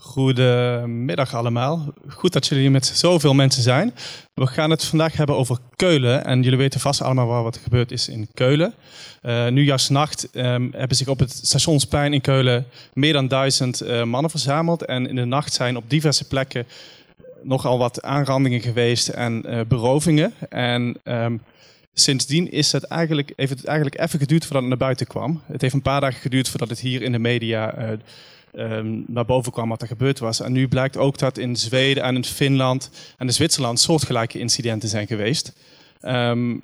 Goedemiddag allemaal. Goed dat jullie hier met zoveel mensen zijn. We gaan het vandaag hebben over Keulen. En jullie weten vast allemaal wat er gebeurd is in Keulen. Uh, nu juist um, hebben zich op het stationsplein in Keulen meer dan duizend uh, mannen verzameld. En in de nacht zijn op diverse plekken nogal wat aanrandingen geweest en uh, berovingen. En um, sindsdien is het eigenlijk, heeft het eigenlijk even geduurd voordat het naar buiten kwam. Het heeft een paar dagen geduurd voordat het hier in de media um, naar boven kwam wat er gebeurd was. En nu blijkt ook dat in Zweden en in Finland en in Zwitserland soortgelijke incidenten zijn geweest. Um,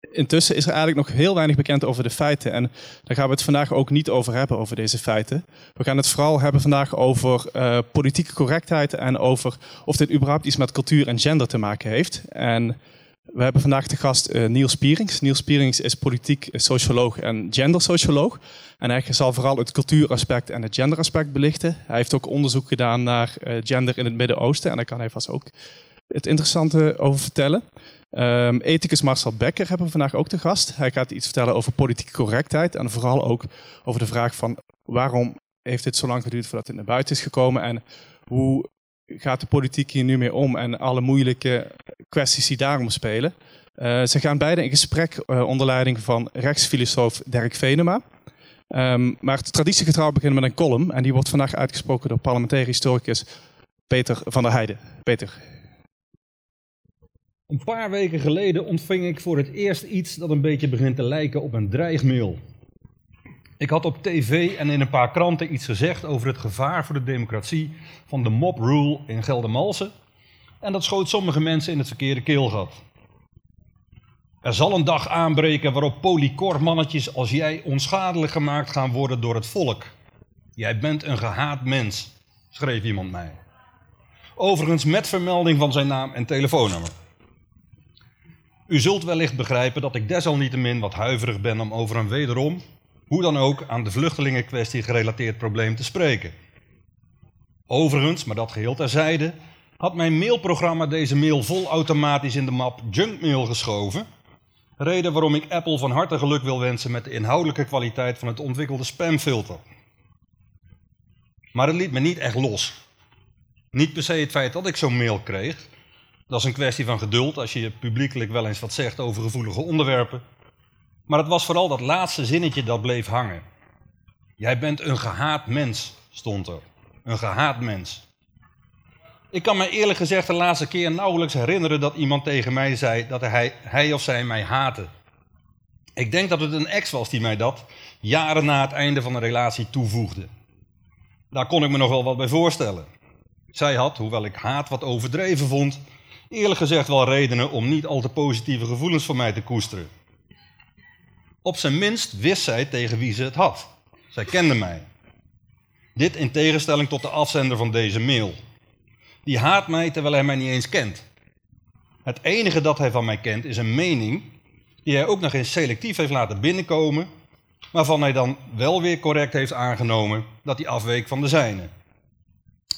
intussen is er eigenlijk nog heel weinig bekend over de feiten. En daar gaan we het vandaag ook niet over hebben, over deze feiten. We gaan het vooral hebben vandaag over uh, politieke correctheid en over of dit überhaupt iets met cultuur en gender te maken heeft. En we hebben vandaag de gast uh, Niels Spierings. Niels Spierings is politiek socioloog en gendersocioloog. En hij zal vooral het cultuuraspect en het genderaspect belichten. Hij heeft ook onderzoek gedaan naar uh, gender in het Midden-Oosten. En daar kan hij vast ook het interessante over vertellen. Um, ethicus Marcel Becker hebben we vandaag ook te gast. Hij gaat iets vertellen over politieke correctheid. En vooral ook over de vraag van waarom heeft dit zo lang geduurd voordat het naar buiten is gekomen. En hoe gaat de politiek hier nu mee om en alle moeilijke kwesties die daarom spelen. Uh, ze gaan beide in gesprek uh, onder leiding van rechtsfilosoof Dirk Venema. Um, maar traditiegetrouw beginnen met een column en die wordt vandaag uitgesproken door parlementair historicus Peter van der Heijden. Peter. Een paar weken geleden ontving ik voor het eerst iets dat een beetje begint te lijken op een dreigmail. Ik had op tv en in een paar kranten iets gezegd over het gevaar voor de democratie van de mob rule in Geldermalsen. En dat schoot sommige mensen in het verkeerde keelgat. Er zal een dag aanbreken waarop polycormannetjes als jij onschadelijk gemaakt gaan worden door het volk. Jij bent een gehaat mens, schreef iemand mij. Overigens met vermelding van zijn naam en telefoonnummer. U zult wellicht begrijpen dat ik desalniettemin wat huiverig ben om over een wederom hoe dan ook aan de vluchtelingenkwestie gerelateerd probleem te spreken. Overigens, maar dat geheel terzijde, had mijn mailprogramma deze mail vol automatisch in de map junkmail geschoven. Reden waarom ik Apple van harte geluk wil wensen met de inhoudelijke kwaliteit van het ontwikkelde spamfilter. Maar het liet me niet echt los. Niet per se het feit dat ik zo'n mail kreeg. Dat is een kwestie van geduld als je publiekelijk wel eens wat zegt over gevoelige onderwerpen. Maar het was vooral dat laatste zinnetje dat bleef hangen. Jij bent een gehaat mens, stond er. Een gehaat mens. Ik kan me eerlijk gezegd de laatste keer nauwelijks herinneren dat iemand tegen mij zei dat hij, hij of zij mij haatte. Ik denk dat het een ex was die mij dat jaren na het einde van de relatie toevoegde. Daar kon ik me nog wel wat bij voorstellen. Zij had, hoewel ik haat wat overdreven vond, eerlijk gezegd wel redenen om niet al te positieve gevoelens voor mij te koesteren. Op zijn minst wist zij tegen wie ze het had. Zij kende mij. Dit in tegenstelling tot de afzender van deze mail. Die haat mij terwijl hij mij niet eens kent. Het enige dat hij van mij kent is een mening die hij ook nog eens selectief heeft laten binnenkomen, waarvan hij dan wel weer correct heeft aangenomen dat hij afweek van de zijne.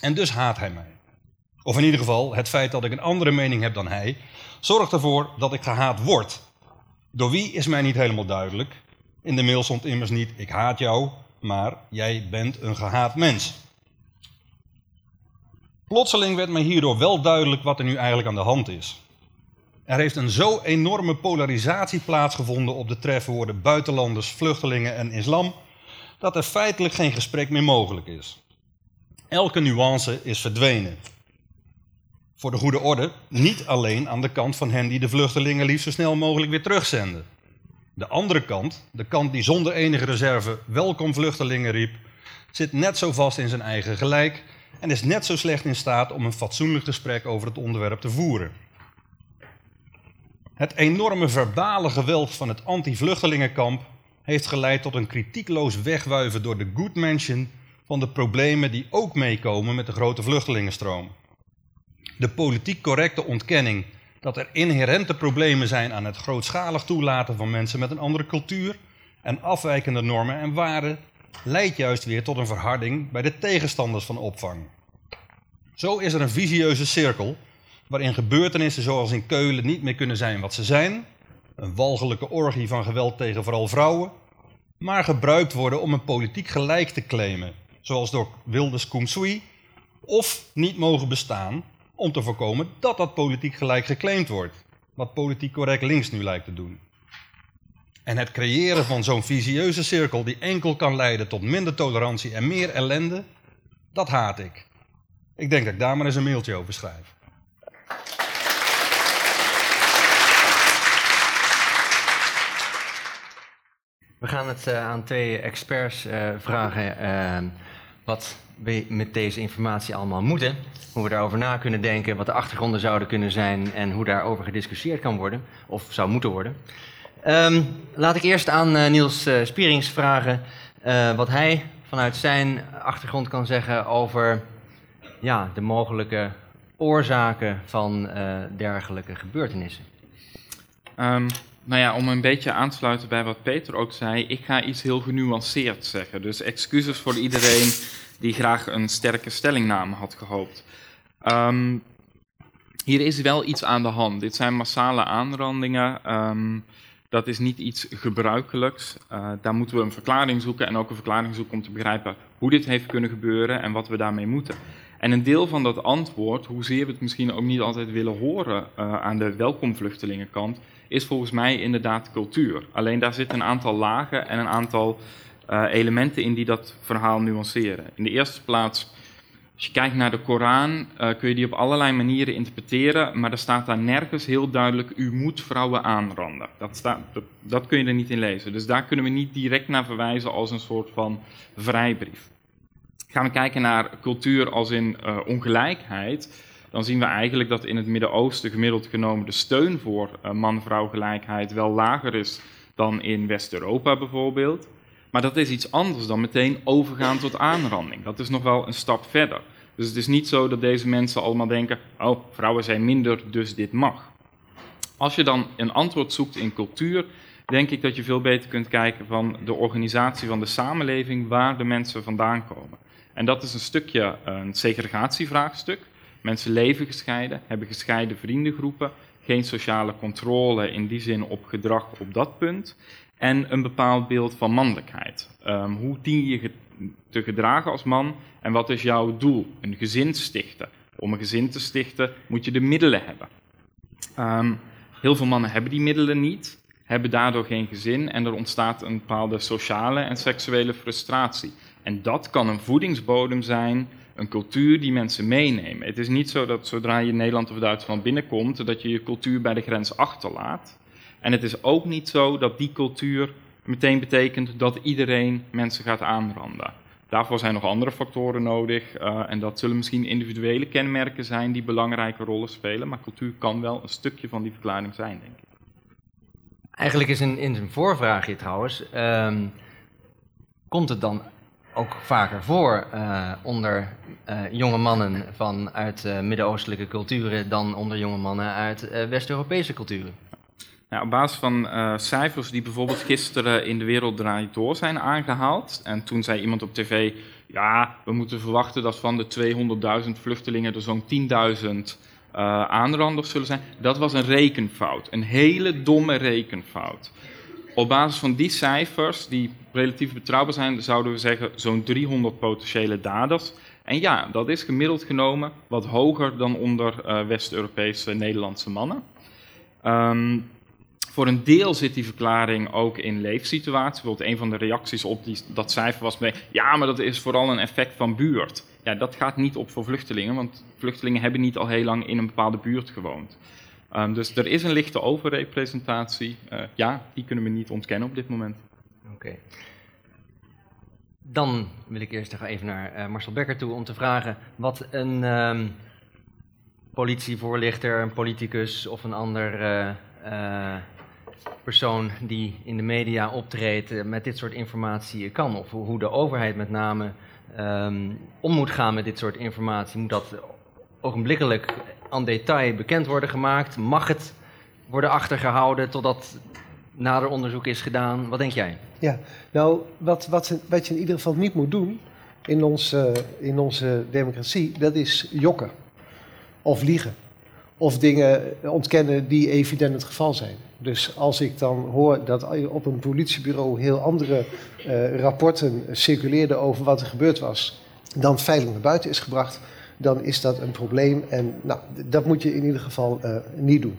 En dus haat hij mij. Of in ieder geval, het feit dat ik een andere mening heb dan hij, zorgt ervoor dat ik gehaat word. Door wie is mij niet helemaal duidelijk. In de mail stond immers niet: ik haat jou, maar jij bent een gehaat mens. Plotseling werd mij hierdoor wel duidelijk wat er nu eigenlijk aan de hand is. Er heeft een zo enorme polarisatie plaatsgevonden op de trefwoorden buitenlanders, vluchtelingen en islam, dat er feitelijk geen gesprek meer mogelijk is. Elke nuance is verdwenen. Voor de goede orde, niet alleen aan de kant van hen die de vluchtelingen liefst zo snel mogelijk weer terugzenden. De andere kant, de kant die zonder enige reserve welkom vluchtelingen riep, zit net zo vast in zijn eigen gelijk en is net zo slecht in staat om een fatsoenlijk gesprek over het onderwerp te voeren. Het enorme verbale geweld van het anti-vluchtelingenkamp heeft geleid tot een kritiekloos wegwuiven door de good mention van de problemen die ook meekomen met de grote vluchtelingenstroom de politiek correcte ontkenning dat er inherente problemen zijn aan het grootschalig toelaten van mensen met een andere cultuur en afwijkende normen en waarden, leidt juist weer tot een verharding bij de tegenstanders van opvang. Zo is er een visieuze cirkel waarin gebeurtenissen zoals in Keulen niet meer kunnen zijn wat ze zijn, een walgelijke orgie van geweld tegen vooral vrouwen, maar gebruikt worden om een politiek gelijk te claimen, zoals door Wilders Koemsui of niet mogen bestaan om te voorkomen dat dat politiek gelijk geclaimd wordt. Wat politiek correct links nu lijkt te doen. En het creëren van zo'n visieuze cirkel die enkel kan leiden tot minder tolerantie en meer ellende, dat haat ik. Ik denk dat ik daar maar eens een mailtje over schrijf. We gaan het uh, aan twee experts uh, vragen uh, wat we met deze informatie allemaal moeten. Hoe we daarover na kunnen denken, wat de achtergronden zouden kunnen zijn en hoe daarover gediscussieerd kan worden, of zou moeten worden. Um, laat ik eerst aan Niels Spierings vragen wat hij vanuit zijn achtergrond kan zeggen over ja, de mogelijke oorzaken van dergelijke gebeurtenissen. Um, nou ja, om een beetje aan te sluiten bij wat Peter ook zei, ik ga iets heel genuanceerd zeggen. Dus excuses voor iedereen die graag een sterke stellingname had gehoopt. Um, hier is wel iets aan de hand. Dit zijn massale aanrandingen. Um, dat is niet iets gebruikelijks. Uh, daar moeten we een verklaring zoeken en ook een verklaring zoeken om te begrijpen hoe dit heeft kunnen gebeuren en wat we daarmee moeten. En een deel van dat antwoord, hoezeer we het misschien ook niet altijd willen horen uh, aan de welkomvluchtelingenkant, is volgens mij inderdaad cultuur. Alleen daar zitten een aantal lagen en een aantal uh, elementen in die dat verhaal nuanceren. In de eerste plaats, als je kijkt naar de Koran, uh, kun je die op allerlei manieren interpreteren, maar er staat daar nergens heel duidelijk, u moet vrouwen aanranden. Dat, staat, dat, kun je er niet in lezen. Dus daar kunnen we niet direct naar verwijzen als een soort van vrijbrief. Gaan we kijken naar cultuur als in uh, ongelijkheid, dan zien we eigenlijk dat in het Midden-Oosten gemiddeld genomen de steun voor uh, man-vrouw gelijkheid wel lager is dan in West-Europa bijvoorbeeld. Maar dat is iets anders dan meteen overgaan tot aanranding. Dat is nog wel een stap verder. Dus het is niet zo dat deze mensen allemaal denken: oh, vrouwen zijn minder, dus dit mag. Als je dan een antwoord zoekt in cultuur, denk ik dat je veel beter kunt kijken van de organisatie van de samenleving waar de mensen vandaan komen. En dat is een stukje een segregatievraagstuk. Mensen leven gescheiden, hebben gescheiden vriendengroepen, geen sociale controle in die zin op gedrag op dat punt. En een bepaald beeld van mannelijkheid. Um, hoe dien je te gedragen als man en wat is jouw doel? Een gezin stichten. Om een gezin te stichten moet je de middelen hebben. Um, heel veel mannen hebben die middelen niet, hebben daardoor geen gezin en er ontstaat een bepaalde sociale en seksuele frustratie. En dat kan een voedingsbodem zijn een cultuur die mensen meenemen. Het is niet zo dat zodra je Nederland of Duitsland binnenkomt, dat je je cultuur bij de grens achterlaat. En het is ook niet zo dat die cultuur meteen betekent dat iedereen mensen gaat aanranden. Daarvoor zijn nog andere factoren nodig. Uh, en dat zullen misschien individuele kenmerken zijn die belangrijke rollen spelen. Maar cultuur kan wel een stukje van die verklaring zijn, denk ik. Eigenlijk is in, in zijn voorvraagje trouwens. Um, komt het dan ook vaker voor uh, onder uh, jonge mannen vanuit uh, Midden-Oostelijke culturen dan onder jonge mannen uit West-Europese culturen. Nou, op basis van cijfers die bijvoorbeeld gisteren in de Wereld Draait Door zijn aangehaald. En toen zei iemand op tv, ja, we moeten verwachten dat van de 200.000 vluchtelingen er zo'n 10.000 aanranders zullen zijn. Dat was een rekenfout, een hele domme rekenfout. Op basis van die cijfers, die relatief betrouwbaar zijn, zouden we zeggen zo'n 300 potentiële daders. En ja, dat is gemiddeld genomen wat hoger dan onder uh, West-Europese Nederlandse mannen. Um, voor een deel zit die verklaring ook in leefsituatie. Bijvoorbeeld een van de reacties op die, dat cijfer was mee, ja, maar dat is vooral een effect van buurt. Ja, dat gaat niet op voor vluchtelingen, want vluchtelingen hebben niet al heel lang in een bepaalde buurt gewoond. Um, dus er is een lichte overrepresentatie. Uh, ja, die kunnen we niet ontkennen op dit moment. Oké. Dan wil ik eerst even naar uh, Marcel Becker toe om te vragen wat een um, politievoorlichter, een politicus of een ander uh, persoon die in de media optreedt met dit soort informatie kan. Of hoe de overheid met name um, om moet gaan met dit soort informatie. Moet dat ogenblikkelijk aan detail bekend worden gemaakt? Mag het worden achtergehouden totdat nader onderzoek is gedaan? Wat denk jij? Ja, nou, wat, wat, wat je in ieder geval niet moet doen in, ons, uh, in onze democratie, dat is jokken. Of liegen. Of dingen ontkennen die evident het geval zijn. Dus als ik dan hoor dat op een politiebureau heel andere uh, rapporten circuleerden over wat er gebeurd was, dan veilig naar buiten is gebracht, dan is dat een probleem. En nou, dat moet je in ieder geval uh, niet doen.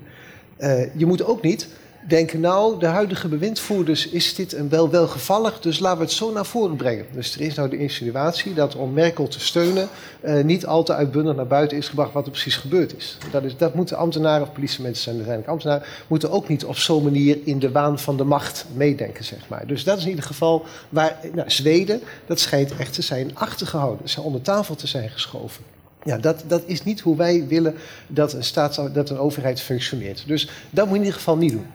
Uh, je moet ook niet denken, nou, de huidige bewindvoerders is dit een wel welgevallig, dus laten we het zo naar voren brengen. Dus er is nou de insinuatie dat om Merkel te steunen uh, niet al te uitbundig naar buiten is gebracht wat er precies gebeurd is. Dat, is, dat moeten ambtenaren of politiemensen zijn, uiteindelijk ambtenaren, moeten ook niet op zo'n manier in de waan van de macht meedenken, zeg maar. Dus dat is in ieder geval waar, nou, Zweden, dat schijnt echt te zijn achtergehouden, ze onder tafel te zijn geschoven. Ja, dat, dat is niet hoe wij willen dat een, staat, dat een overheid functioneert. Dus dat moet je in ieder geval niet doen.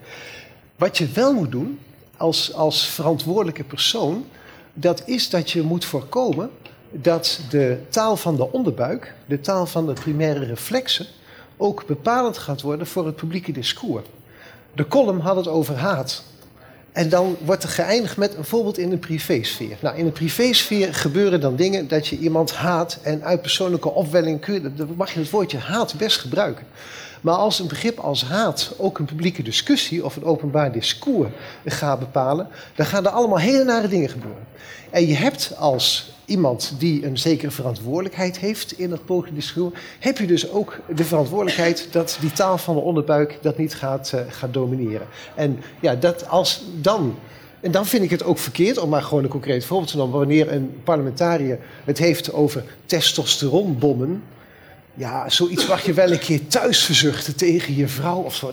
Wat je wel moet doen als, als verantwoordelijke persoon, dat is dat je moet voorkomen dat de taal van de onderbuik, de taal van de primaire reflexen, ook bepalend gaat worden voor het publieke discours. De column had het over haat. En dan wordt er geëindigd met een voorbeeld in de privésfeer. Nou, in de privésfeer gebeuren dan dingen dat je iemand haat en uit persoonlijke opwelling kun je, mag je het woordje haat best gebruiken. Maar als een begrip als haat ook een publieke discussie of een openbaar discours gaat bepalen, dan gaan er allemaal hele nare dingen gebeuren. En je hebt als iemand die een zekere verantwoordelijkheid heeft in het politieke discours, heb je dus ook de verantwoordelijkheid dat die taal van de onderbuik dat niet gaat, uh, gaat domineren. En ja, dat als dan. En dan vind ik het ook verkeerd, om maar gewoon een concreet voorbeeld te nemen, wanneer een parlementariër het heeft over testosteronbommen, ja, zoiets mag je wel een keer thuis verzuchten tegen je vrouw of zo.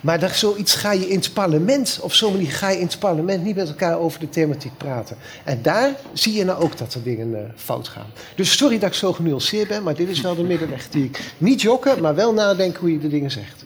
Maar dat, zoiets ga je in het parlement, op zo'n manier ga je in het parlement niet met elkaar over de thematiek praten. En daar zie je nou ook dat er dingen uh, fout gaan. Dus sorry dat ik zo genuanceerd ben, maar dit is wel de middenweg die ik niet jokken, maar wel nadenken hoe je de dingen zegt.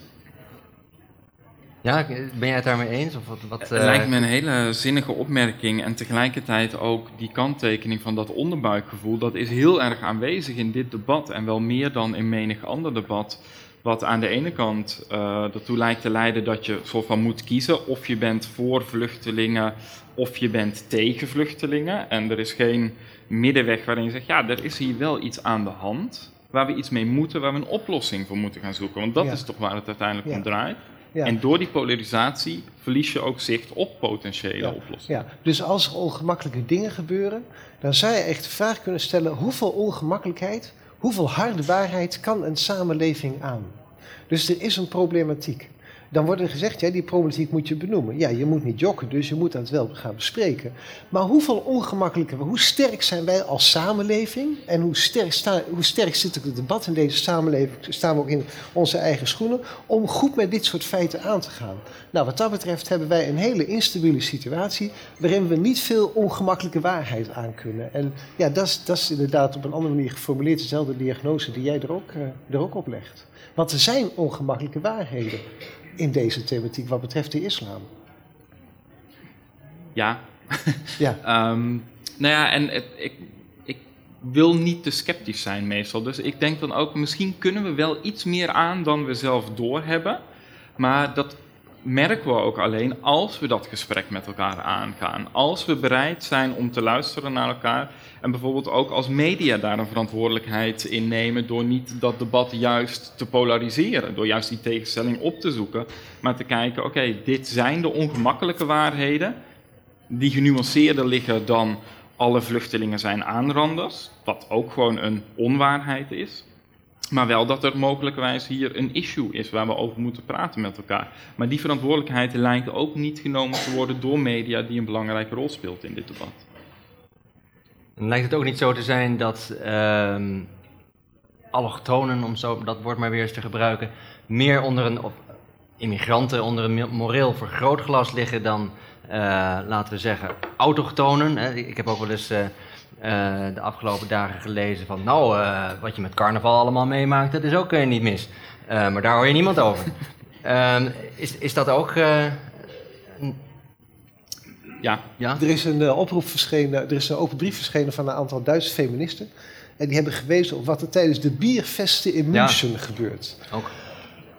Ja, ben jij het daarmee eens? Of wat, wat, Het lijkt me een hele zinnige opmerking en tegelijkertijd ook die kanttekening van dat onderbuikgevoel, dat is heel erg aanwezig in dit debat en wel meer dan in menig ander debat. Wat aan de ene kant uh, ertoe lijkt te leiden dat je soort van moet kiezen of je bent voor vluchtelingen of je bent tegen vluchtelingen. En er is geen middenweg waarin je zegt, ja, er is hier wel iets aan de hand waar we iets mee moeten, waar we een oplossing voor moeten gaan zoeken. Want dat ja. is toch waar het uiteindelijk ja. om draait. Ja. En door die polarisatie verlies je ook zicht op potentiële ja. oplossingen. Ja. Dus als er ongemakkelijke dingen gebeuren, dan zou je echt de vraag kunnen stellen: hoeveel ongemakkelijkheid, hoeveel harde waarheid kan een samenleving aan? Dus er is een problematiek. Dan wordt er gezegd, ja, die problematiek moet je benoemen. Ja, je moet niet jokken, dus je moet dat wel gaan bespreken. Maar hoeveel ongemakkelijke, hoe sterk zijn wij als samenleving? En hoe sterk, sta, hoe sterk zit het debat in deze samenleving? Staan we ook in onze eigen schoenen? Om goed met dit soort feiten aan te gaan. Nou, wat dat betreft hebben wij een hele instabiele situatie. waarin we niet veel ongemakkelijke waarheid aan kunnen. En ja, dat is, dat is inderdaad op een andere manier geformuleerd dezelfde diagnose die jij er ook, uh, er ook op legt. Want er zijn ongemakkelijke waarheden in deze thematiek wat betreft de islam. Ja. ja. um, nou ja, en het, ik, ik wil niet te sceptisch zijn meestal. Dus ik denk dan ook, misschien kunnen we wel iets meer aan dan we zelf doorhebben. Maar dat merken we ook alleen als we dat gesprek met elkaar aangaan. Als we bereid zijn om te luisteren naar elkaar. En bijvoorbeeld ook als media daar een verantwoordelijkheid in nemen. door niet dat debat juist te polariseren. Door juist die tegenstelling op te zoeken. Maar te kijken: oké, dit zijn de ongemakkelijke waarheden. die genuanceerder liggen dan alle vluchtelingen zijn aanranders. Wat ook gewoon een onwaarheid is. Maar wel dat er mogelijkwijs hier een issue is waar we over moeten praten met elkaar. Maar die verantwoordelijkheid lijkt ook niet genomen te worden door media die een belangrijke rol speelt in dit debat. Dan lijkt het ook niet zo te zijn dat uh, allochtonen, om zo dat woord maar weer eens te gebruiken, meer onder een, immigranten onder een moreel vergrootglas liggen dan, uh, laten we zeggen, autochtonen. Ik heb ook wel eens... Uh, uh, de afgelopen dagen gelezen van, nou, uh, wat je met carnaval allemaal meemaakt, dat is ook uh, niet mis. maar daar hoor je niemand over. Ehm, is, is dat ook... ja. ja. Er is een oproep verschenen, er is een open brief verschenen van een aantal Duitse feministen. En die hebben gewezen op wat er tijdens de biervesten in München ja. gebeurt. Ook.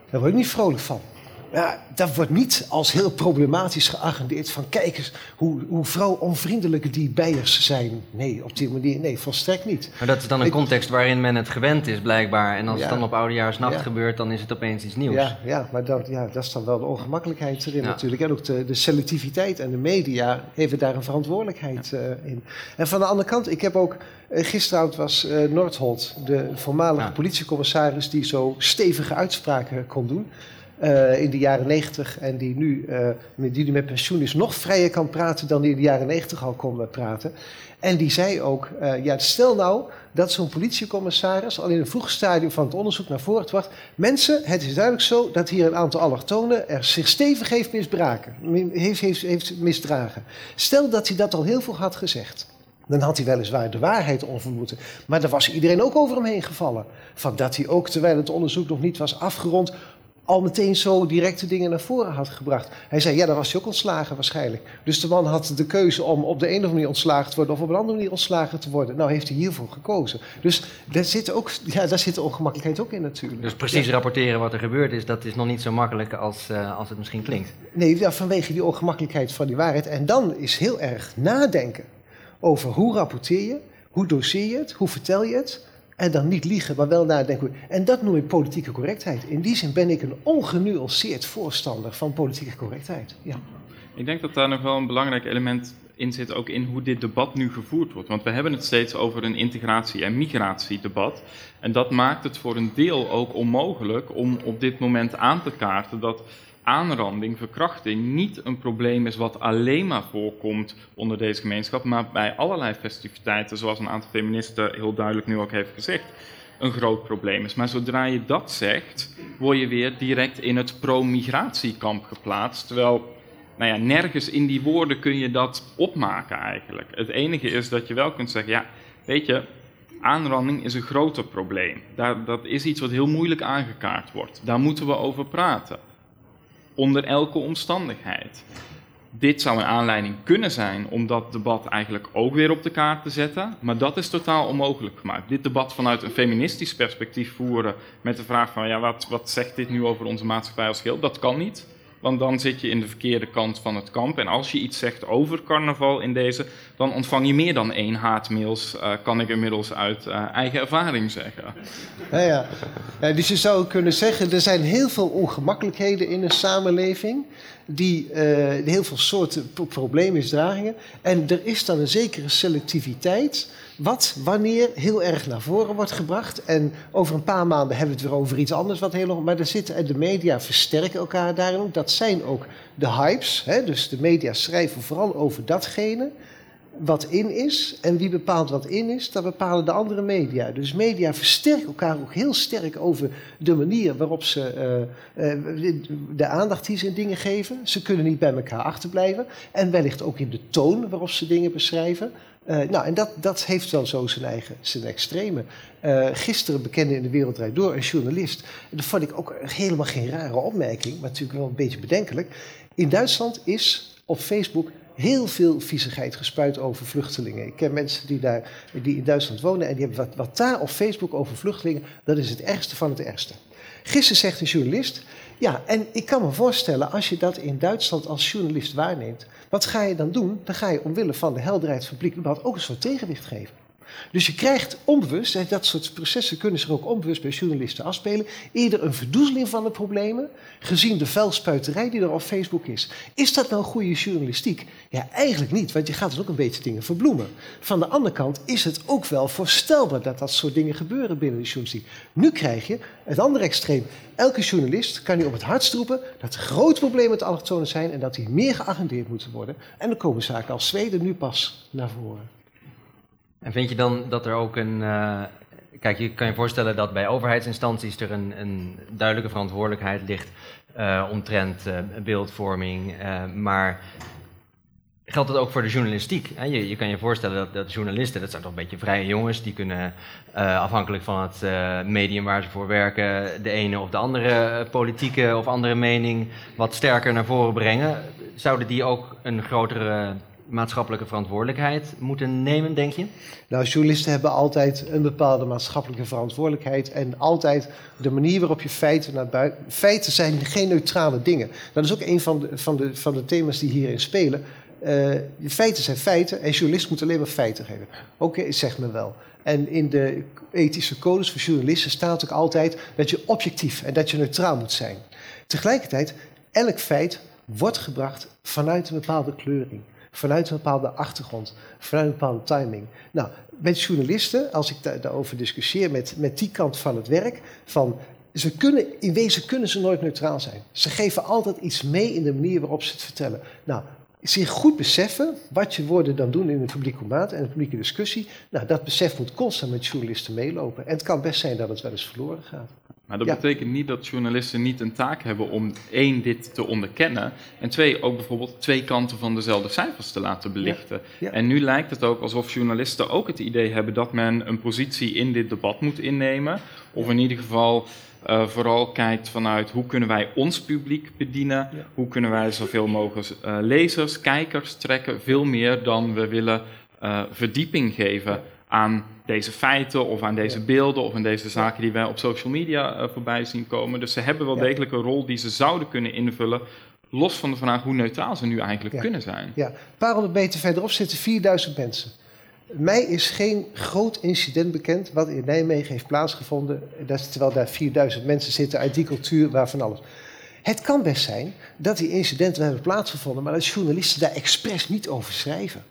Daar word ik niet vrolijk van. Ja, dat wordt niet als heel problematisch geagendeerd van kijk eens hoe, hoe vrouwonvriendelijk die bijers zijn. Nee, op die manier, nee, volstrekt niet. Maar dat is dan een Ik- context waarin men het gewend is, blijkbaar. En als Ja. het dan op oudejaarsnacht Ja. gebeurt, dan is het opeens iets nieuws. Ja, ja maar dat, ja, dat is dan wel de ongemakkelijkheid erin natuurlijk. En ook de, de selectiviteit en de media hebben daar een verantwoordelijkheid eh, in. En van de andere kant, ik heb ook... eh, gisteravond was Noordholt, de voormalige politiecommissaris... die zo stevige uitspraken kon doen eh, in de jaren negentig... en die nu, met- die met pensioen is, nog vrijer kan praten... dan die in de jaren negentig al kon praten. En die zei ook, eh, ja, stel nou dat zo'n politiecommissaris... al in een vroeg stadium van het onderzoek naar voren bracht... Mensen, het is duidelijk zo dat hier een aantal allochtonen er zich stevig heeft misbraken, mi- heeft, heeft, heeft misdragen. Stel dat hij dat al heel vroeg had gezegd. Dan had hij weliswaar de waarheid onvermoeden. Maar daar was iedereen ook over hem heen gevallen. Van dat hij ook, terwijl het onderzoek nog niet was afgerond, al meteen zo directe dingen naar voren had gebracht. Hij zei, ja, dan was hij ook ontslagen waarschijnlijk. Dus de man had de keuze om op de een of andere manier ontslagen te worden... of op een andere manier ontslagen te worden. Nou heeft hij hiervoor gekozen. Dus daar zit, ook, ja, daar zit de ongemakkelijkheid ook in natuurlijk. Dus precies rapporteren wat er gebeurd is, dat is nog niet zo makkelijk als, eh, als het misschien klinkt. Nee, ja, vanwege die ongemakkelijkheid van die waarheid. En dan is heel erg nadenken over hoe rapporteer je, hoe doseer je het, hoe vertel je het. En dan niet liegen, maar wel nadenken. En dat noem ik politieke correctheid. In die zin ben ik een ongenuanceerd voorstander van politieke correctheid. Ja. Ik denk dat daar nog wel een belangrijk element in zit, ook in hoe dit debat nu gevoerd wordt. Want we hebben het steeds over een integratie- en migratiedebat. En dat maakt het voor een deel ook onmogelijk om op dit moment aan te kaarten dat aanranding, verkrachting niet een probleem is wat alleen maar voorkomt onder deze gemeenschap, maar bij allerlei festiviteiten, zoals een aantal feministen heel duidelijk nu ook heeft gezegd, een groot probleem is. Maar zodra je dat zegt, word je weer direct in het pro-migratiekamp geplaatst. Terwijl, nou ja, nergens in die woorden kun je dat opmaken eigenlijk. Het enige is dat je wel kunt zeggen, ja, weet je, aanranding is een groter probleem. Daar, dat is iets wat heel moeilijk aangekaart wordt. Daar moeten we over praten. Onder elke omstandigheid. Dit zou een aanleiding kunnen zijn om dat debat eigenlijk ook weer op de kaart te zetten, maar dat is totaal onmogelijk gemaakt. Dit debat vanuit een feministisch perspectief voeren met de vraag van ja, wat, wat zegt dit nu over onze maatschappij als geheel, dat kan niet. Want dan zit je in de verkeerde kant van het kamp. En als je iets zegt over carnaval in deze, dan ontvang je meer dan één haatmails, eh, kan ik inmiddels uit eh, eigen ervaring zeggen. Ja, ja. Dus je zou kunnen zeggen, er zijn heel veel ongemakkelijkheden in een samenleving. Die eh, heel veel soorten pro- probleemmisdragingen. En er is dan een zekere selectiviteit. Wat wanneer heel erg naar voren wordt gebracht. En over een paar maanden hebben we het weer over iets anders. Wat heel maar er en de media versterken elkaar daarin ook. Dat zijn ook de hypes. Hè? Dus de media schrijven vooral over datgene wat in is. En wie bepaalt wat in is, dat bepalen de andere media. Dus media versterken elkaar ook heel sterk over de manier waarop ze eh, eh, de aandacht die ze in dingen geven. Ze kunnen niet bij elkaar achterblijven. En wellicht ook in de toon waarop ze dingen beschrijven. Eh, nou, en dat, dat heeft wel zo zijn eigen zijn extreme. Eh, gisteren bekende in de Wereld Draait Door een journalist. En dat vond ik ook helemaal geen rare opmerking, maar natuurlijk wel een beetje bedenkelijk. In Duitsland is op Facebook heel veel viezigheid gespuit over vluchtelingen. Ik ken mensen die, daar, die in Duitsland wonen en die hebben wat, wat daar op Facebook over vluchtelingen, dat is het ergste van het ergste. Gisteren zegt een journalist, ja, en ik kan me voorstellen als je dat in Duitsland als journalist waarneemt, wat ga je dan doen? Dan ga je omwille van de helderheid van publiek ook een soort tegenwicht geven. Dus je krijgt onbewust, en dat soort processen kunnen zich ook onbewust bij journalisten afspelen, eerder een verdoezeling van de problemen, gezien de vuilspuiterij die er op Facebook is. Is dat nou goede journalistiek? Ja, eigenlijk niet, want je gaat dus ook een beetje dingen verbloemen. Van de andere kant is het ook wel voorstelbaar dat dat soort dingen gebeuren binnen de journalistiek. Nu krijg je het andere extreem. Elke journalist kan nu op het hardst roepen dat er grote problemen met allochtonen zijn en dat die meer geagendeerd moeten worden. En dan komen zaken als Zweden nu pas naar voren. En vind je dan dat er ook een. eh, kijk, je kan je voorstellen dat bij overheidsinstanties er een, een duidelijke verantwoordelijkheid ligt eh, omtrent eh, beeldvorming. maar geldt dat ook voor de journalistiek? Hè? Je, je kan je voorstellen dat, dat journalisten, dat zijn toch een beetje vrije jongens, die kunnen afhankelijk van het medium waar ze voor werken, de ene of de andere politieke of andere mening wat sterker naar voren brengen. Zouden die ook een grotere maatschappelijke verantwoordelijkheid moeten nemen, denk je? Nou, journalisten hebben altijd een bepaalde maatschappelijke verantwoordelijkheid. En altijd de manier waarop je feiten naar buiten. Feiten zijn geen neutrale dingen. Dat is ook een van de, van de, van de thema's die hierin spelen. Uh, feiten zijn feiten en journalist moet alleen maar feiten geven. Oké, okay, zegt men wel. En in de ethische codes voor journalisten staat ook altijd dat je objectief en dat je neutraal moet zijn. Tegelijkertijd, elk feit wordt gebracht vanuit een bepaalde kleuring, vanuit een bepaalde achtergrond, vanuit een bepaalde timing. Nou, met journalisten, als ik daarover discussieer met, met die kant van het werk, van ze kunnen, in wezen kunnen ze nooit neutraal zijn. Ze geven altijd iets mee in de manier waarop ze het vertellen. Nou, zich goed beseffen wat je woorden dan doen in een publieke maat en een publieke discussie. Nou, dat besef moet constant met journalisten meelopen. En het kan best zijn dat het wel eens verloren gaat. Maar dat betekent niet dat journalisten niet een taak hebben om één, dit te onderkennen. En twee, ook bijvoorbeeld twee kanten van dezelfde cijfers te laten belichten. En nu lijkt het ook alsof journalisten ook het idee hebben dat men een positie in dit debat moet innemen. Of in ieder geval uh, vooral kijkt vanuit hoe kunnen wij ons publiek bedienen, hoe kunnen wij zoveel mogelijk uh, lezers, kijkers trekken, veel meer dan we willen uh, verdieping geven aan deze feiten of aan deze beelden of aan deze zaken die wij op social media voorbij zien komen. Dus ze hebben wel degelijk een rol die ze zouden kunnen invullen, los van de vraag hoe neutraal ze nu eigenlijk kunnen zijn. Ja, een paar honderd meter verderop zitten 4000 mensen. Mij is geen groot incident bekend wat in Nijmegen heeft plaatsgevonden, dat, terwijl daar 4000 mensen zitten uit die cultuur waarvan alles. Het kan best zijn dat die incidenten hebben plaatsgevonden, maar dat journalisten daar expres niet over schrijven.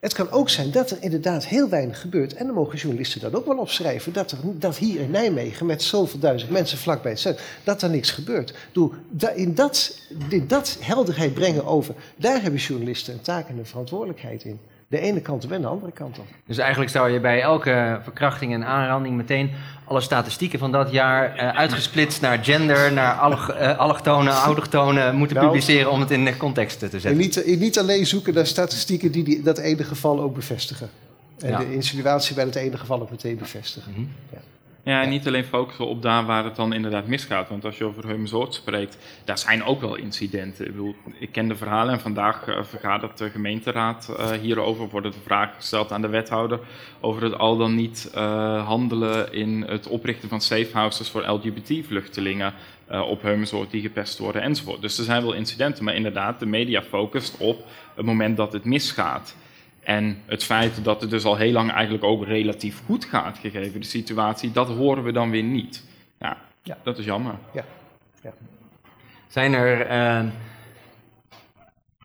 Het kan ook zijn dat er inderdaad heel weinig gebeurt. En dan mogen journalisten dat ook wel opschrijven. Dat, er, dat hier in Nijmegen met zoveel duizend mensen vlakbij het centrum, dat er niks gebeurt. Doe, in, dat, in dat helderheid brengen over, daar hebben journalisten een taak en een verantwoordelijkheid in de ene kant op en de andere kant op. Dus eigenlijk zou je bij elke verkrachting en aanranding meteen alle statistieken van dat jaar uh, uitgesplitst naar gender, naar alloch, uh, allochtonen, autochtonen moeten nou, publiceren om het in de context te zetten. En niet, niet alleen zoeken naar statistieken die, die dat ene geval ook bevestigen. En de insinuatie bij het ene geval ook meteen bevestigen. Mm -hmm. ja. Ja, en niet alleen focussen op daar waar het dan inderdaad misgaat. Want als je over Heumensoort spreekt, daar zijn ook wel incidenten. Ik, bedoel, ik ken de verhalen en vandaag uh, vergadert de gemeenteraad uh, hierover. Worden de vragen gesteld aan de wethouder over het al dan niet uh, handelen in het oprichten van safe houses voor LGBT-vluchtelingen op Heumensoort die gepest worden enzovoort. Dus er zijn wel incidenten, maar inderdaad, de media focust op het moment dat het misgaat. En het feit dat het dus al heel lang eigenlijk ook relatief goed gaat, gegeven de situatie, dat horen we dan weer niet. Ja, ja. dat is jammer. Ja. ja. Zijn er uh,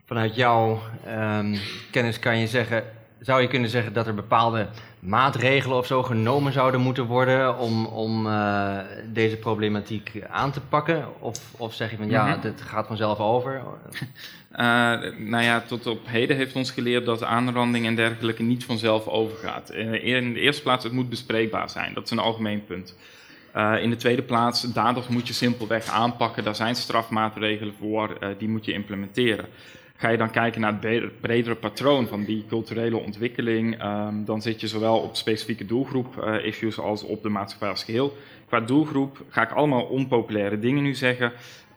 vanuit jouw uh, kennis kan je zeggen, zou je kunnen zeggen dat er bepaalde maatregelen of zo genomen zouden moeten worden om, om uh, deze problematiek aan te pakken? Of, of zeg je van ja, mm dit gaat vanzelf over? Uh, nou ja, tot op heden heeft ons geleerd dat aanranding en dergelijke niet vanzelf overgaat. In de eerste plaats, het moet bespreekbaar zijn. Dat is een algemeen punt. Uh, in de tweede plaats, daders moet je simpelweg aanpakken. Daar zijn strafmaatregelen voor, die moet je implementeren. Ga je dan kijken naar het bredere patroon van die culturele ontwikkeling, um, dan zit je zowel op specifieke doelgroep-issues als op de maatschappij als geheel. Qua doelgroep ga ik allemaal onpopulaire dingen nu zeggen.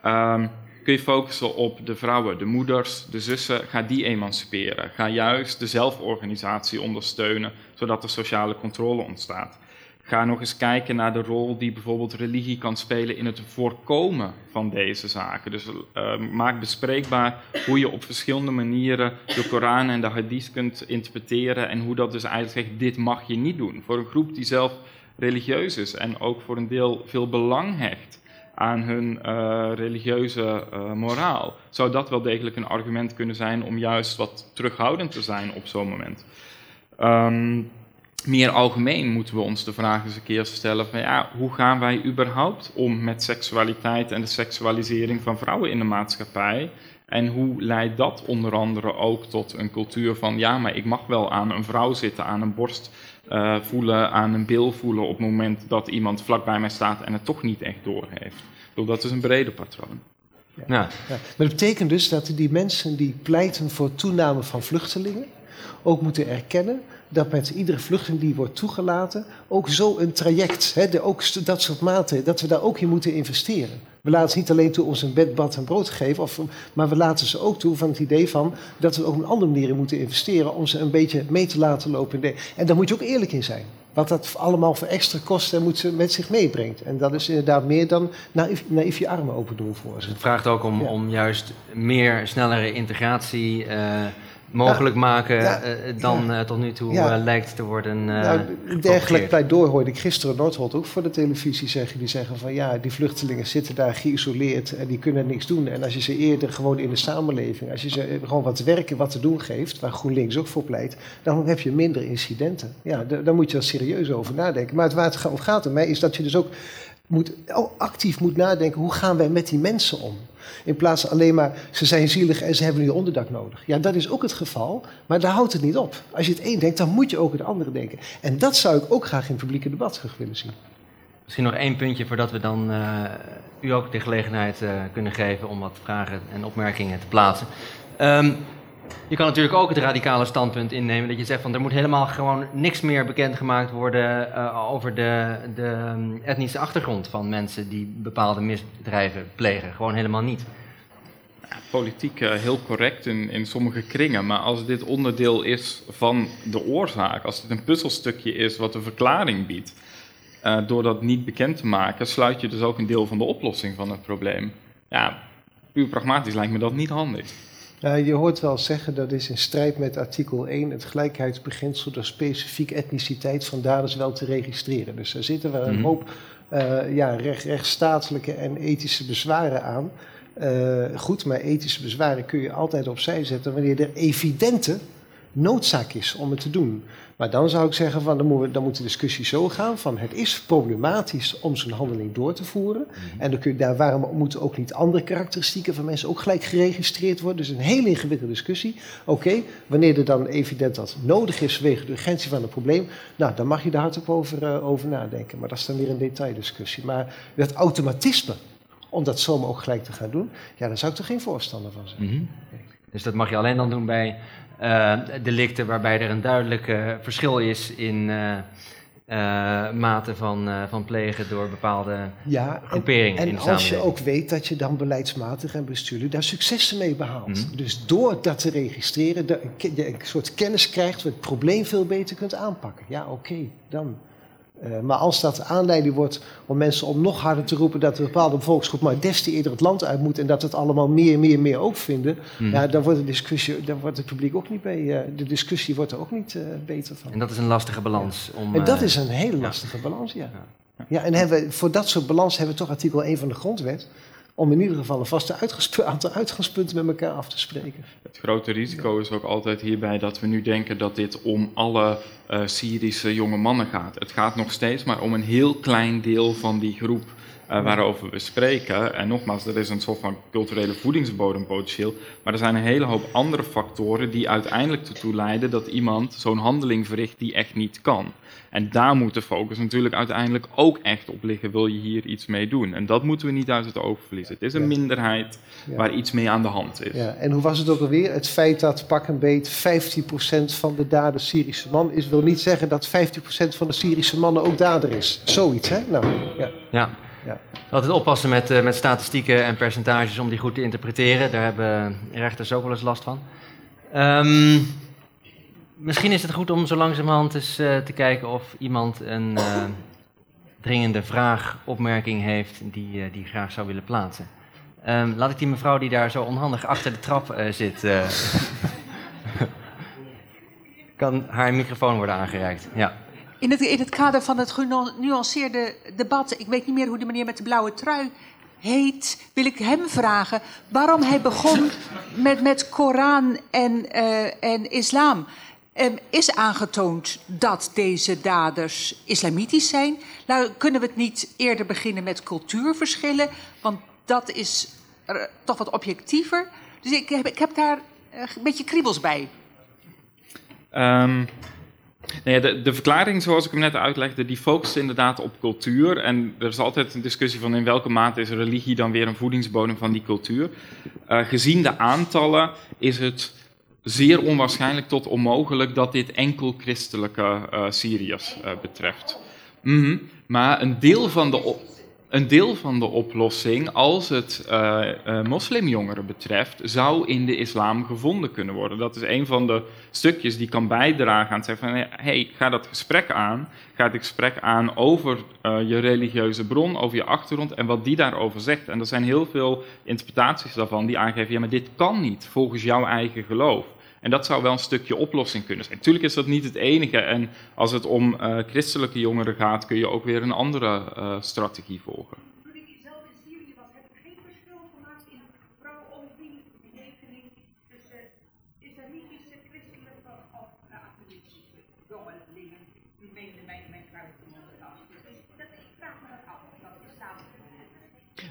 Um, kun je focussen op de vrouwen, de moeders, de zussen. Ga die emanciperen. Ga juist de zelforganisatie ondersteunen, zodat er sociale controle ontstaat. Ga nog eens kijken naar de rol die bijvoorbeeld religie kan spelen in het voorkomen van deze zaken. Dus uh, maak bespreekbaar hoe je op verschillende manieren de Koran en de Hadith kunt interpreteren en hoe dat dus eigenlijk zegt, dit mag je niet doen. Voor een groep die zelf religieus is en ook voor een deel veel belang hecht aan hun uh, religieuze uh, moraal, zou dat wel degelijk een argument kunnen zijn om juist wat terughoudend te zijn op zo'n moment. Um, meer algemeen moeten we ons de vraag eens een keer stellen van ja, hoe gaan wij überhaupt om met seksualiteit en de seksualisering van vrouwen in de maatschappij? En hoe leidt dat onder andere ook tot een cultuur van ja, maar ik mag wel aan een vrouw zitten, aan een borst uh, voelen, aan een bil voelen op het moment dat iemand vlak bij mij staat en het toch niet echt doorheeft. Dus dat is een breder patroon. Ja. Ja. Maar dat betekent dus dat die mensen die pleiten voor toename van vluchtelingen ook moeten erkennen dat met iedere vluchteling die wordt toegelaten ook zo een traject, hè, de, ook dat soort maten, dat we daar ook in moeten investeren. We laten ze niet alleen toe om ze een bed, bad en brood te geven, of, maar we laten ze ook toe van het idee van dat we ook op een andere manier in moeten investeren om ze een beetje mee te laten lopen. En daar moet je ook eerlijk in zijn. Wat dat allemaal voor extra kosten moet ze met zich meebrengt. En dat is inderdaad meer dan naïef, naïef je armen open doen voor ze. Het vraagt ook om, Ja. om juist meer, snellere integratie eh, mogelijk maken Ja. eh, dan eh, tot nu toe eh, lijkt te worden. eh nou, dergelijk pleidooi hoorde ik gisteren Noordholt ook voor de televisie zeggen. Die zeggen van ja, die vluchtelingen zitten daar geïsoleerd en die kunnen niks doen. En als je ze eerder gewoon in de samenleving, als je ze gewoon wat werken, wat te doen geeft, waar GroenLinks ook voor pleit, dan heb je minder incidenten. Ja, da- daar moet je er serieus over nadenken. Maar het waar het om gaat om mij is dat je dus ook moet, ook actief moet nadenken, hoe gaan wij met die mensen om? In plaats van alleen maar, ze zijn zielig en ze hebben nu onderdak nodig. Ja, dat is ook het geval, maar daar houdt het niet op. Als je het een denkt, dan moet je ook het andere denken. En dat zou ik ook graag in het publieke debat terug willen zien. Misschien nog één puntje voordat we dan eh, u ook de gelegenheid eh, kunnen geven om wat vragen en opmerkingen te plaatsen. Ehm, je kan natuurlijk ook het radicale standpunt innemen dat je zegt van er moet helemaal gewoon niks meer bekendgemaakt worden eh, over de, de ehm, etnische achtergrond van mensen die bepaalde misdrijven plegen. Gewoon helemaal niet. politiek eh, heel correct in, in sommige kringen. Maar als dit onderdeel is van de oorzaak, als dit een puzzelstukje is wat de verklaring biedt, eh, door dat niet bekend te maken, sluit je dus ook een deel van de oplossing van het probleem. Ja, puur pragmatisch lijkt me dat niet handig. Ja, je hoort wel zeggen dat is in strijd met artikel 1 het gelijkheidsbeginsel door specifiek etniciteit van daders wel te registreren. Dus er zitten wel een Mhm. hoop eh, ja, recht, rechtsstatelijke en ethische bezwaren aan. Eh, goed, maar ethische bezwaren kun je altijd opzij zetten wanneer er evidente noodzaak is om het te doen. Maar dan zou ik zeggen, van, dan, moet dan moet de discussie zo gaan van het is problematisch om zo'n handeling door te voeren. En dan kun je daar, waarom moeten ook niet andere karakteristieken van mensen ook gelijk geregistreerd worden? Dus een hele ingewikkelde discussie. Oké, wanneer er dan evident dat nodig is vanwege de urgentie van het probleem, nou, dan mag je daar hardop over, eh, over nadenken. Maar dat is dan weer een detaildiscussie. Maar dat automatisme, om dat zomaar ook gelijk te gaan doen, ja, daar zou ik er geen voorstander van zijn. Dus dat mag je alleen dan doen bij delicten waarbij er een duidelijk eh, verschil is in eh, eh, mate van, eh, van plegen door bepaalde Ja, en, groeperingen in en de als je ook weet dat je dan beleidsmatig en bestuurlijk daar successen mee behaalt. Mhm. Dus door dat te registreren, je een soort kennis krijgt, we het probleem veel beter kunt aanpakken. Ja, oké, dan. Eh, maar als dat aanleiding wordt om mensen om nog harder te roepen dat een bepaalde bevolkingsgroep maar des te eerder het land uit moet en dat het allemaal meer, meer, meer ook vinden, Mhm. ja, dan wordt de discussie, dan wordt het publiek ook niet bij, eh, de discussie wordt er ook niet eh, beter van. En dat is een lastige balans. Om, En dat is een hele lastige balans, ja. Ja, en hebben we, voor dat soort balans hebben we toch artikel 1 van de grondwet. Om in ieder geval een vaste aantal uitgangspunten met elkaar af te spreken. Het grote risico is ook altijd hierbij dat we nu denken dat dit om alle eh, Syrische jonge mannen gaat. Het gaat nog steeds maar om een heel klein deel van die groep eh, waarover we spreken. En nogmaals, er is een soort van culturele voedingsbodem potentieel. Maar er zijn een hele hoop andere factoren die uiteindelijk ertoe leiden dat iemand zo'n handeling verricht die echt niet kan. En daar moet de focus natuurlijk uiteindelijk ook echt op liggen. Wil je hier iets mee doen? En dat moeten we niet uit het oog verliezen. Het is een Ja. minderheid Ja. waar iets mee aan de hand is. Ja, en hoe was het ook alweer? Het feit dat pak een beet 15% van de dader Syrische man is, wil niet zeggen dat 15% van de Syrische mannen ook dader is. Zoiets, hè? Nou, ja. Ja. Ja. Altijd oppassen met, eh, met statistieken en percentages om die goed te interpreteren. Daar hebben rechters ook wel eens last van. Ehm, misschien is het goed om zo langzamerhand eens eh, te kijken of iemand een eh, dringende vraag, opmerking heeft die, die graag zou willen plaatsen. Ehm, laat ik die mevrouw die daar zo onhandig achter de trap zit. kan haar microfoon worden aangereikt? Ja. In het, kader van het genuanceerde debat, ik weet niet meer hoe de meneer met de blauwe trui heet, wil ik hem vragen waarom hij begon met, met Koran en, eh, en islam. Ehm, is aangetoond dat deze daders islamitisch zijn? Nou, kunnen we het niet eerder beginnen met cultuurverschillen? Want dat is toch wat objectiever. Dus ik heb, ik heb daar eh, een beetje kriebels bij. Ehm, ja, de, de verklaring, zoals ik hem net uitlegde, die focust inderdaad op cultuur. En er is altijd een discussie van in welke mate is religie dan weer een voedingsbodem van die cultuur. Eh, gezien de aantallen is het zeer onwaarschijnlijk tot onmogelijk dat dit enkel christelijke eh Syriërs eh, betreft. Mhm. Maar een deel van de... een deel van de oplossing, als het eh, eh, moslimjongeren betreft, zou in de islam gevonden kunnen worden. Dat is een van de stukjes die kan bijdragen aan het zeggen van, hey, ga dat gesprek aan. Ga het gesprek aan over eh, je religieuze bron, over je achtergrond en wat die daarover zegt. En er zijn heel veel interpretaties daarvan die aangeven, ja, maar dit kan niet volgens jouw eigen geloof. En dat zou wel een stukje oplossing kunnen zijn. Natuurlijk is dat niet het enige. En als het om uh, christelijke jongeren gaat, kun je ook weer een andere uh, strategie volgen. Toen ik zelf in Syrië was, heb ik geen verschil gemaakt in vrouw-opinie-rekening tussen islamitische, christelijke of uh, activistische jongelingen. Die meenden mij mijn buiten Dus dat, ik vraag me dat af of dat bestaat.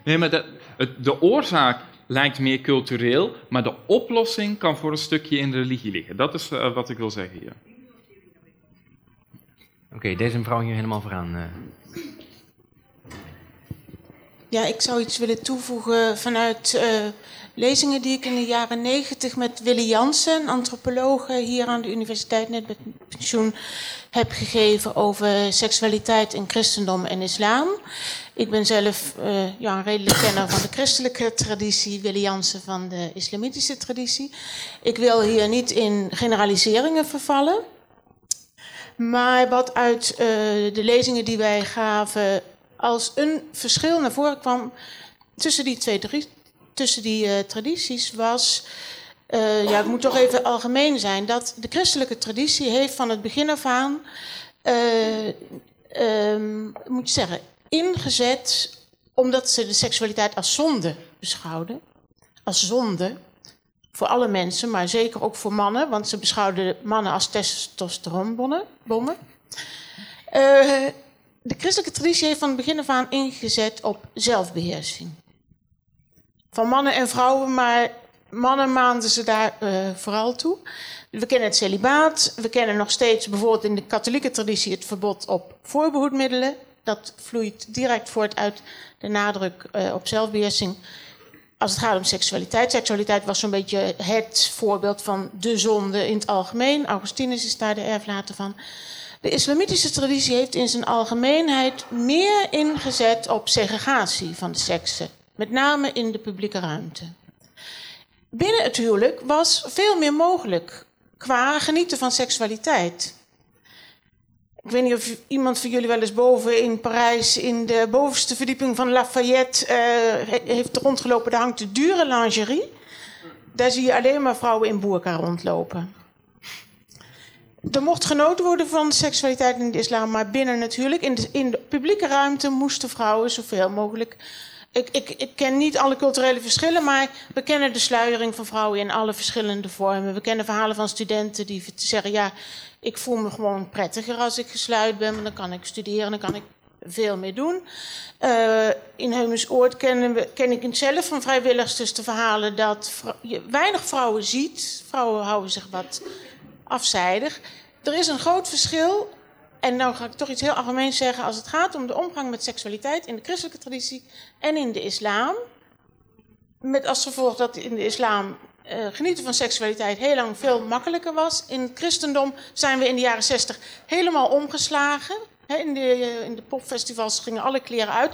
Nee, maar de, het, de oorzaak lijkt meer cultureel, maar de oplossing kan voor een stukje in de religie liggen. Dat is uh, wat ik wil zeggen hier. Oké, okay, deze mevrouw hier helemaal vooraan. Uh. Ja, ik zou iets willen toevoegen vanuit uh, lezingen die ik in de jaren negentig met Willy Jansen, antropoloog hier aan de universiteit, net met pensioen, heb gegeven over seksualiteit in christendom en islam. Ik ben zelf ja, een redelijk kenner van de christelijke traditie, Willy Jansen van de islamitische traditie. Ik wil hier niet in generaliseringen vervallen. Maar wat uit uh, de lezingen die wij gaven als een verschil naar voren kwam tussen die twee tussen die, uh, tradities was. Ja, het moet toch even algemeen zijn dat de christelijke traditie heeft van het begin af aan, um, moet je zeggen, ingezet omdat ze de seksualiteit als zonde beschouwden. Als zonde. Voor alle mensen, maar zeker ook voor mannen, want ze beschouwden mannen als testosteronbommen. Uh, de christelijke traditie heeft van het begin af aan ingezet op zelfbeheersing. Van mannen en vrouwen, maar mannen maanden ze daar uh, vooral toe. We kennen het celibaat. We kennen nog steeds bijvoorbeeld in de katholieke traditie het verbod op voorbehoedmiddelen dat vloeit direct voort uit de nadruk uh, op zelfbeheersing. Als het gaat om seksualiteit. Seksualiteit was zo'n beetje het voorbeeld van de zonde in het algemeen. Augustinus is daar de erflater van. De islamitische traditie heeft in zijn algemeenheid meer ingezet op segregatie van de seksen. Met name in de publieke ruimte. Binnen het huwelijk was veel meer mogelijk qua genieten van seksualiteit. Ik weet niet of iemand van jullie wel eens boven in Parijs in de bovenste verdieping van Lafayette uh, heeft rondgelopen. Daar hangt de dure lingerie. Daar zie je alleen maar vrouwen in boerka rondlopen. Er mocht genoten worden van seksualiteit in de islam, maar binnen natuurlijk. In de, in de publieke ruimte moesten vrouwen zoveel mogelijk. Ik, ik, ik, ken niet alle culturele verschillen, maar we kennen de sluiering van vrouwen in alle verschillende vormen. We kennen verhalen van studenten die zeggen: ja, ik voel me gewoon prettiger als ik gesluit ben, want dan kan ik studeren, dan kan ik veel meer doen. Uh, in Heumensoord kennen ken ik zelf van vrijwilligers dus de verhalen dat je weinig vrouwen ziet. Vrouwen houden zich wat afzijdig. Er is een groot verschil, en nou ga ik toch iets heel algemeens zeggen, als het gaat om de omgang met seksualiteit in de christelijke traditie en in de islam. Met als gevolg dat in de islam uh, genieten van seksualiteit heel lang veel makkelijker was. In het christendom zijn we in de jaren zestig helemaal omgeslagen. in, de, uh, in de popfestivals gingen alle kleren uit.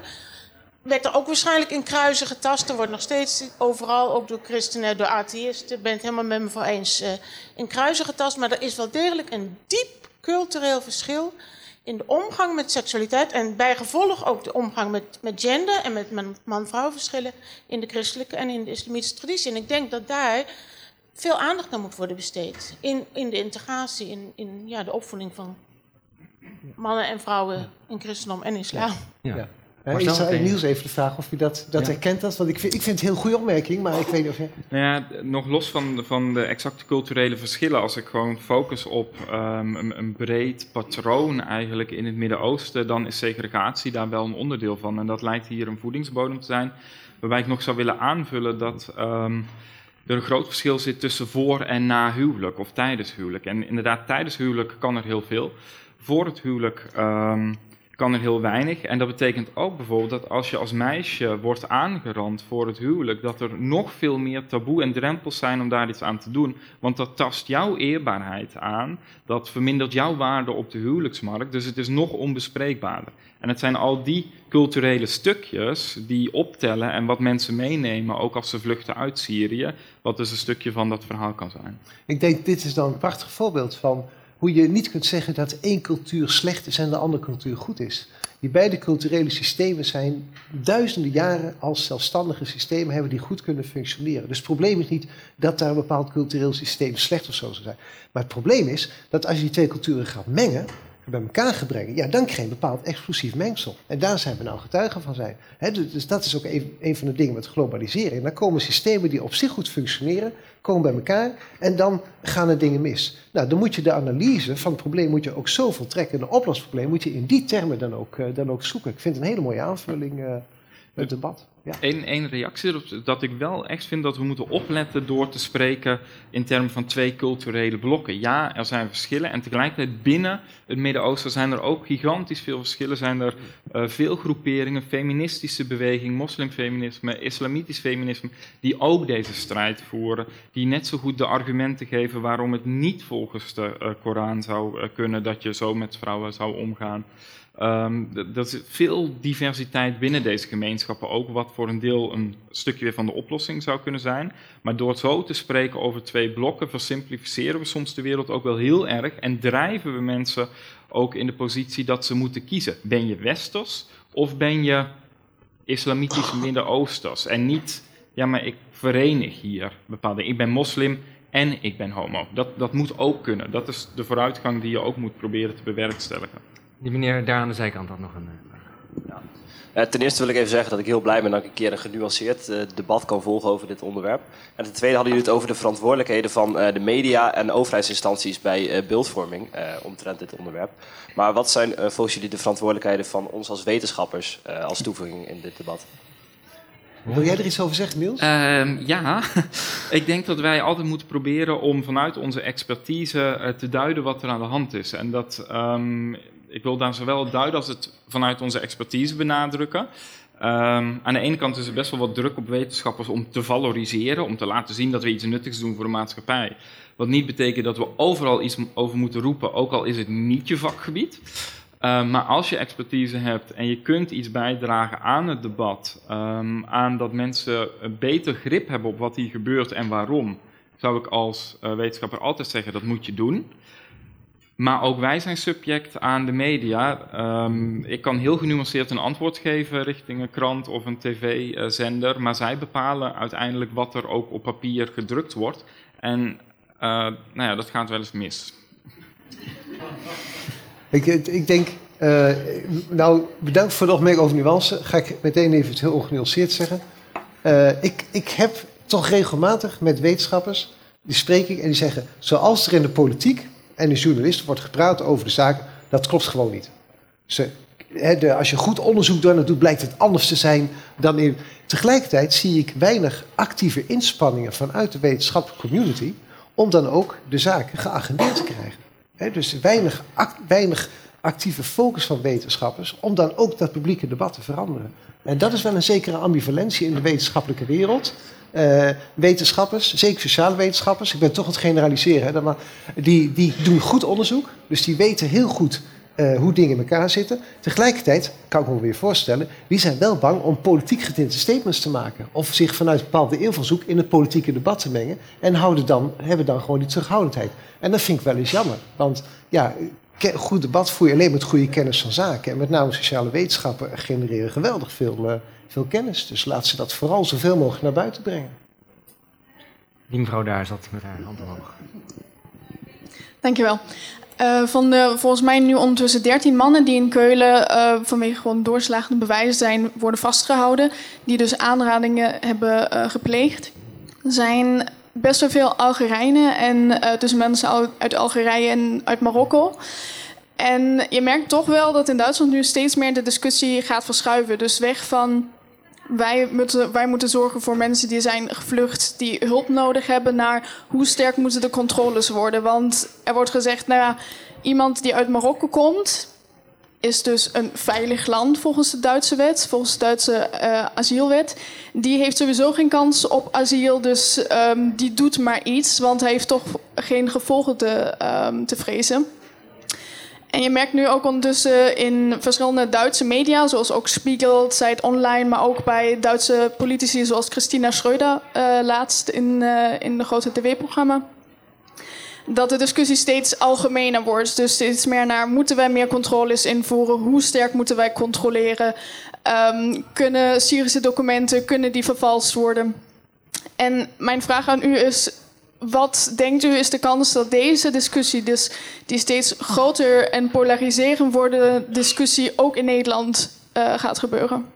Werd er ook waarschijnlijk in kruisen getast. Er wordt nog steeds overal, ook door christenen, door atheïsten, ben het helemaal met me voor eens, uh, in kruisen getast. Maar er is wel degelijk een diep cultureel verschil in de omgang met seksualiteit en bijgevolg ook de omgang met, met gender en met man-vrouw verschillen in de christelijke en in de islamitische traditie. En ik denk dat daar veel aandacht aan moet worden besteed. In, in de integratie, in, in ja, de opvoeding van mannen en vrouwen in christendom en islam. Ja. ja. Ja, ik zou Niels even de vraag of je dat, dat ja. herkent. Dat, want ik vind, ik vind het een heel goede opmerking, maar ik weet niet of je... Nou ja, nog los van, van de exacte culturele verschillen, als ik gewoon focus op um, een, een, breed patroon eigenlijk in het Midden-Oosten, dan is segregatie daar wel een onderdeel van. En dat lijkt hier een voedingsbodem te zijn, waarbij ik nog zou willen aanvullen dat um, er een groot verschil zit tussen voor en na huwelijk of tijdens huwelijk. En inderdaad, tijdens huwelijk kan er heel veel. Voor het huwelijk... Um, kan er heel weinig. En dat betekent ook bijvoorbeeld dat als je als meisje wordt aangerand voor het huwelijk, dat er nog veel meer taboe en drempels zijn om daar iets aan te doen. Want dat tast jouw eerbaarheid aan, dat vermindert jouw waarde op de huwelijksmarkt, dus het is nog onbespreekbaarder. En het zijn al die culturele stukjes die optellen en wat mensen meenemen, ook als ze vluchten uit Syrië, wat dus een stukje van dat verhaal kan zijn. Ik denk, dit is dan een prachtig voorbeeld van hoe je niet kunt zeggen dat één cultuur slecht is en de andere cultuur goed is. Die beide culturele systemen zijn duizenden jaren als zelfstandige systemen hebben die goed kunnen functioneren. Dus het probleem is niet dat daar een bepaald cultureel systeem slecht of zo zou zijn. Maar het probleem is dat als je die twee culturen gaat mengen, bij elkaar gaat brengen, ja, dan krijg je een bepaald explosief mengsel. En daar zijn we nou getuigen van zijn. Dus, dus dat is ook een, van de dingen met globalisering. Dan komen systemen die op zich goed functioneren, komen bij elkaar en dan gaan er dingen mis. Nou, dan moet je de analyse van het probleem moet je ook zo voltrekken. En de oplossingsprobleem moet je in die termen dan ook, uh, dan ook zoeken. Ik vind het een hele mooie aanvulling, uh, het debat. Ja. Eén, één reactie erop, dat ik wel echt vind dat we moeten opletten door te spreken in termen van twee culturele blokken. Ja, er zijn verschillen en tegelijkertijd binnen het Midden-Oosten zijn er ook gigantisch veel verschillen. Zijn er uh, veel groeperingen, feministische beweging, moslimfeminisme, islamitisch feminisme, die ook deze strijd voeren. Die net zo goed de argumenten geven waarom het niet volgens de uh, Koran zou uh, kunnen dat je zo met vrouwen zou omgaan. Um, er is veel diversiteit binnen deze gemeenschappen, ook wat voor een deel een stukje weer van de oplossing zou kunnen zijn. Maar door zo te spreken over twee blokken, versimplificeren we soms de wereld ook wel heel erg en drijven we mensen ook in de positie dat ze moeten kiezen. Ben je westers of ben je islamitisch Midden-Oosters? En niet, ja, maar ik verenig hier bepaalde. Ik ben moslim en ik ben homo. Dat, dat moet ook kunnen. Dat is de vooruitgang die je ook moet proberen te bewerkstelligen. Die meneer daar aan de zijkant had nog een vraag. Ja. Uh, ten eerste wil ik even zeggen dat ik heel blij ben dat ik een keer een genuanceerd uh, debat kan volgen over dit onderwerp. En ten tweede hadden jullie het over de verantwoordelijkheden van uh, de media en overheidsinstanties bij beeldvorming omtrent dit onderwerp. Maar wat zijn volgens jullie de verantwoordelijkheden van ons als wetenschappers als toevoeging in dit debat? Wil jij er iets over zeggen, Niels? Uh, ja, ik denk dat wij altijd moeten proberen om vanuit onze expertise te duiden wat er aan de hand is. En dat um, ik wil daar zowel duiden als het vanuit onze expertise benadrukken. Um, aan de ene kant is er best wel wat druk op wetenschappers om te valoriseren, om te laten zien dat we iets nuttigs doen voor de maatschappij. Wat niet betekent dat we overal iets over moeten roepen, ook al is het niet je vakgebied. Um, maar als je expertise hebt en je kunt iets bijdragen aan het debat, um, aan dat mensen een beter grip hebben op wat hier gebeurt en waarom, zou ik als uh, wetenschapper altijd zeggen dat moet je doen. Maar ook wij zijn subject aan de media. Um, ik kan heel genuanceerd een antwoord geven richting een krant of een tv-zender, maar zij bepalen uiteindelijk wat er ook op papier gedrukt wordt. En uh, nou ja, dat gaat wel eens mis. Ik, ik denk, uh, nou bedankt voor de opmerking over nuance. Ga ik meteen even heel ongenuanceerd zeggen. Uh, ik, ik heb toch regelmatig met wetenschappers, die spreek ik en die zeggen, zoals er in de politiek en de journalist wordt gepraat over de zaak, dat klopt gewoon niet. Ze, de, als je goed onderzoek doet, blijkt het anders te zijn dan in. Tegelijkertijd zie ik weinig actieve inspanningen vanuit de wetenschappelijke community om dan ook de zaken geagendeerd te krijgen. Dus weinig, weinig actieve focus van wetenschappers om dan ook dat publieke debat te veranderen. En dat is wel een zekere ambivalentie in de wetenschappelijke wereld. Uh, wetenschappers, zeker sociale wetenschappers, ik ben toch het generaliseren, hè, maar die, die doen goed onderzoek, dus die weten heel goed uh, hoe dingen in elkaar zitten. Tegelijkertijd, kan ik me weer voorstellen, die zijn wel bang om politiek getinte statements te maken. Of zich vanuit bepaalde invalshoek in het politieke debat te mengen. En houden dan, hebben dan gewoon die terughoudendheid. En dat vind ik wel eens jammer. Want ja, goed debat voer je alleen met goede kennis van zaken. En met name sociale wetenschappen genereren geweldig veel, uh, veel kennis. Dus laat ze dat vooral zoveel mogelijk naar buiten brengen. Die mevrouw daar zat met haar hand omhoog. Dankjewel. Uh, van de volgens mij nu ondertussen 13 mannen die in Keulen uh, vanwege gewoon doorslagende bewijzen zijn worden vastgehouden, die dus aanradingen hebben uh, gepleegd, zijn best wel veel Algerijnen en tussen mensen uit Algerije en uit Marokko. En je merkt toch wel dat in Duitsland nu steeds meer de discussie gaat verschuiven. Dus weg van wij moeten, wij moeten zorgen voor mensen die zijn gevlucht, die hulp nodig hebben, naar hoe sterk moeten de controles worden. Want er wordt gezegd, nou iemand die uit Marokko komt, is dus een veilig land volgens de Duitse wet, volgens de Duitse eh, asielwet. Die heeft sowieso geen kans op asiel, dus ehm, die doet maar iets, want hij heeft toch geen gevolgen te, ehm, te vrezen. En je merkt nu ook ondertussen in verschillende Duitse media, zoals ook Spiegel, Zeit Online, maar ook bij Duitse politici zoals Christina Schreuder eh, laatst in, eh, in de grote tv-programma. Dat de discussie steeds algemener wordt. Dus steeds meer naar moeten wij meer controles invoeren? Hoe sterk moeten wij controleren? Ehm, kunnen Syrische documenten kunnen die vervalst worden? En mijn vraag aan u is: wat denkt u is de kans dat deze discussie, dus die steeds groter en polariserend wordende discussie, ook in Nederland uh, gaat gebeuren?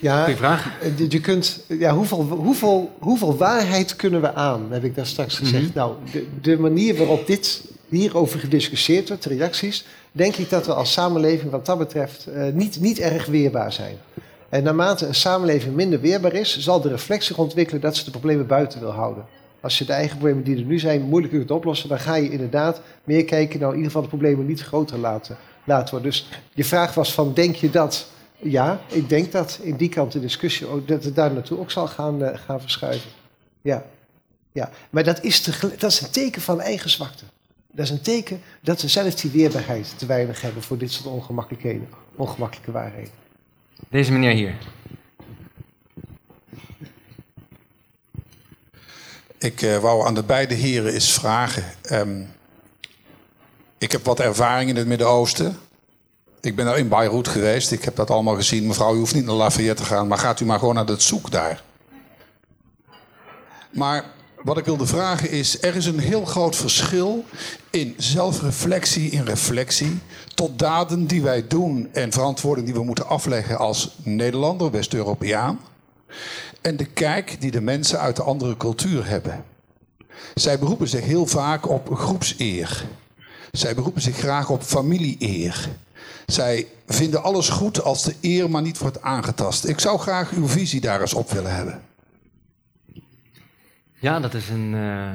Ja, Goeie vraag. eh, Je kunt, ja, hoeveel, hoeveel, hoeveel waarheid kunnen we aan, heb ik daar straks gezegd. Mhm. Nou, de, de manier waarop dit hierover gediscussieerd wordt, de reacties, denk ik dat we als samenleving wat dat betreft eh, niet, niet erg weerbaar zijn. En naarmate een samenleving minder weerbaar is, zal de reflex zich ontwikkelen dat ze de problemen buiten wil houden. Als je de eigen problemen die er nu zijn moeilijk kunt oplossen, dan ga je inderdaad meer kijken, nou in ieder geval de problemen niet groter laten, laten worden. Dus je vraag was van, denk je dat? Ja, ik denk dat in die kant de discussie ook, dat het daar naartoe ook zal gaan, eh, gaan verschuiven. Ja. ja, maar dat is, dat is een teken van eigen zwakte. Dat is een teken dat we zelf die weerbaarheid te weinig hebben voor dit soort ongemakkelijkheden, ongemakkelijke waarheden. Deze meneer hier. Ik eh, wou aan de beide heren eens vragen. Ehm, ik heb wat ervaring in het Midden-Oosten. Ik ben daar in Beirut geweest. Ik heb dat allemaal gezien. Mevrouw, u hoeft niet naar Lafayette te gaan, maar gaat u maar gewoon naar het zoek daar. Maar wat ik wilde vragen is: er is een heel groot verschil in zelfreflectie, in reflectie, tot daden die wij doen en verantwoording die we moeten afleggen als Nederlander, West-Europeaan. En de kijk die de mensen uit de andere cultuur hebben. Zij beroepen zich heel vaak op groepseer. Zij beroepen zich graag op familieeer. Zij vinden alles goed als de eer maar niet wordt aangetast. Ik zou graag uw visie daar eens op willen hebben. Ja, dat is een eh,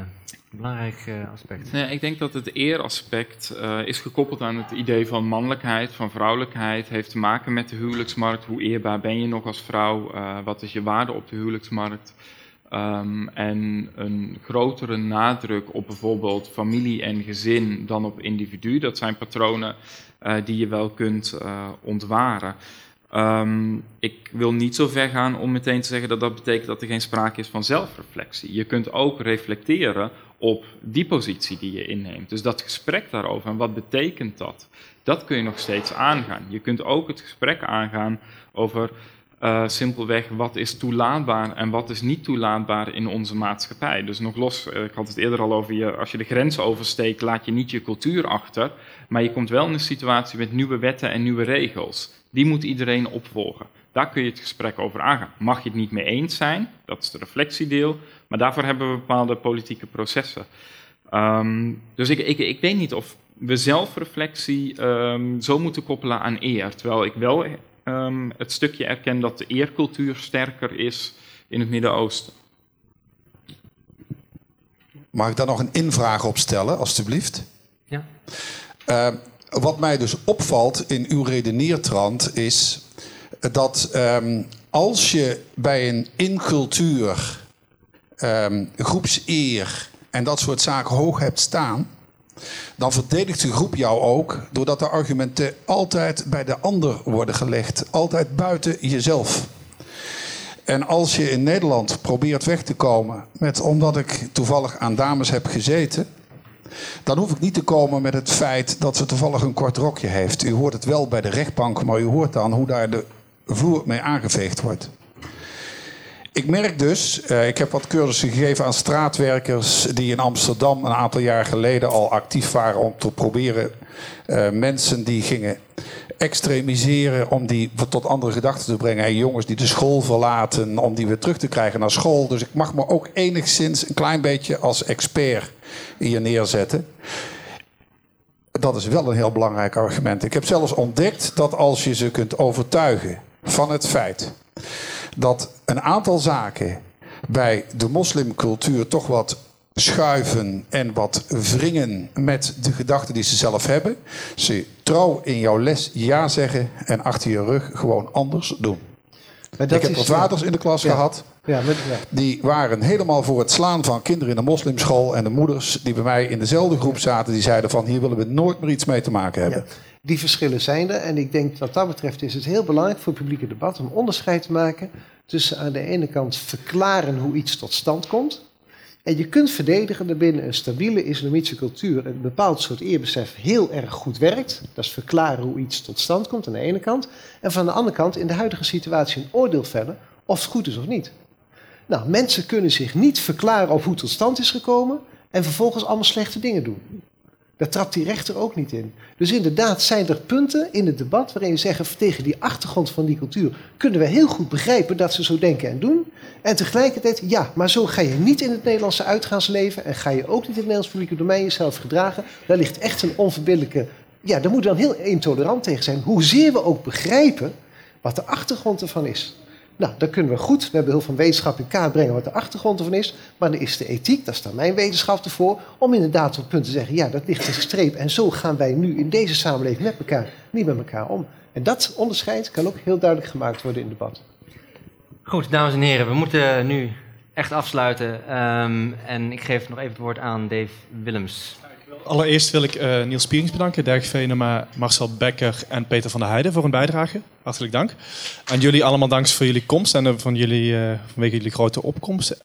belangrijk eh, aspect. Ik denk dat het eeraspect eh, is gekoppeld aan het idee van mannelijkheid, van vrouwelijkheid. Heeft te maken met de huwelijksmarkt. Hoe eerbaar ben je nog als vrouw? Wat is je waarde op de huwelijksmarkt? Ehm, en een grotere nadruk op bijvoorbeeld familie en gezin dan op individu. Dat zijn patronen die je wel kunt ontwaren. Ehm, ik wil niet zo ver gaan om meteen te zeggen dat dat betekent dat er geen sprake is van zelfreflectie. Je kunt ook reflecteren op die positie die je inneemt. Dus dat gesprek daarover en wat betekent dat, dat kun je nog steeds aangaan. Je kunt ook het gesprek aangaan over eh, simpelweg wat is toelaatbaar en wat is niet toelaatbaar in onze maatschappij. Dus nog los, eh, ik had het eerder al over je, als je de grens oversteekt, laat je niet je cultuur achter, maar je komt wel in een situatie met nieuwe wetten en nieuwe regels. Die moet iedereen opvolgen. Daar kun je het gesprek over aangaan. Mag je het niet mee eens zijn, dat is de reflectiedeel, maar daarvoor hebben we bepaalde politieke processen. Ehm, dus ik, ik, ik weet niet of we zelfreflectie ehm, zo moeten koppelen aan eer. Terwijl ik wel ehm, het stukje erken dat de eercultuur sterker is in het Midden-Oosten. Mag ik daar nog een invraag op stellen, alstublieft? Ja. Eh, wat mij dus opvalt in uw redeneertrand is dat ehm, als je bij een incultuur ehm, groepseer en dat soort zaken hoog hebt staan, dan verdedigt de groep jou ook doordat de argumenten altijd bij de ander worden gelegd, altijd buiten jezelf. En als je in Nederland probeert weg te komen met omdat ik toevallig aan dames heb gezeten, dan hoef ik niet te komen met het feit dat ze toevallig een kort rokje heeft. U hoort het wel bij de rechtbank, maar u hoort dan hoe daar de vloer mee aangeveegd wordt. Ik merk dus, eh, ik heb wat cursussen gegeven aan straatwerkers die in Amsterdam een aantal jaar geleden al actief waren om te proberen eh, mensen die gingen extremiseren om die tot andere gedachten te brengen. En jongens die de school verlaten om die weer terug te krijgen naar school. Dus ik mag me ook enigszins een klein beetje als expert hier neerzetten. Dat is wel een heel belangrijk argument. Ik heb zelfs ontdekt dat als je ze kunt overtuigen van het feit dat een aantal zaken bij de moslimcultuur toch wat schuiven en wat wringen met de gedachten die ze zelf hebben. Ze trouw in jouw les ja zeggen en achter je rug gewoon anders doen. Ik heb er vaders in de klas Ja. gehad. Ja. Die waren helemaal voor het slaan van kinderen in de moslimschool. En de moeders die bij mij in dezelfde groep zaten, die zeiden van hier willen we nooit meer iets mee te maken hebben. Die verschillen zijn er. En ik denk wat dat betreft is het heel belangrijk voor het publieke debat om onderscheid te maken tussen aan de ene kant verklaren hoe iets tot stand komt. En je kunt verdedigen dat binnen een stabiele islamitische cultuur een bepaald soort eerbesef heel erg goed werkt. Dat is verklaren hoe iets tot stand komt aan de ene kant. En van de andere kant in de huidige situatie een oordeel vellen of het goed is of niet. Nou, mensen kunnen zich niet verklaren op hoe het tot stand is gekomen en vervolgens allemaal slechte dingen doen. Daar trapt die rechter ook niet in. Dus inderdaad zijn er punten in het debat waarin je zegt, tegen die achtergrond van die cultuur kunnen we heel goed begrijpen dat ze zo denken en doen. En tegelijkertijd, ja, maar zo ga je niet in het Nederlandse uitgaansleven en ga je ook niet in het Nederlands publieke domein jezelf gedragen. Daar ligt echt een onverbiddelijke, ja, daar moet je dan heel intolerant tegen zijn. Hoezeer we ook begrijpen wat de achtergrond ervan is. Nou, dan kunnen we goed, we hebben heel veel wetenschap in kaart brengen wat de achtergrond ervan is. Maar dan is de ethiek, daar staat mijn wetenschap ervoor, om inderdaad op punt te zeggen, ja, dat ligt een streep. En zo gaan wij nu in deze samenleving met elkaar, niet met elkaar om. En dat onderscheid kan ook heel duidelijk gemaakt worden in het debat. Goed, dames en heren, we moeten nu echt afsluiten. Ehm, en ik geef nog even het woord aan Dave Willems. Allereerst wil ik eh, Niels Pierings bedanken, Dirk Venema, Marcel Becker en Peter van der Heijden voor hun bijdrage. Hartelijk dank. En jullie allemaal dank voor jullie komst en eh, van jullie, eh, vanwege jullie grote opkomst.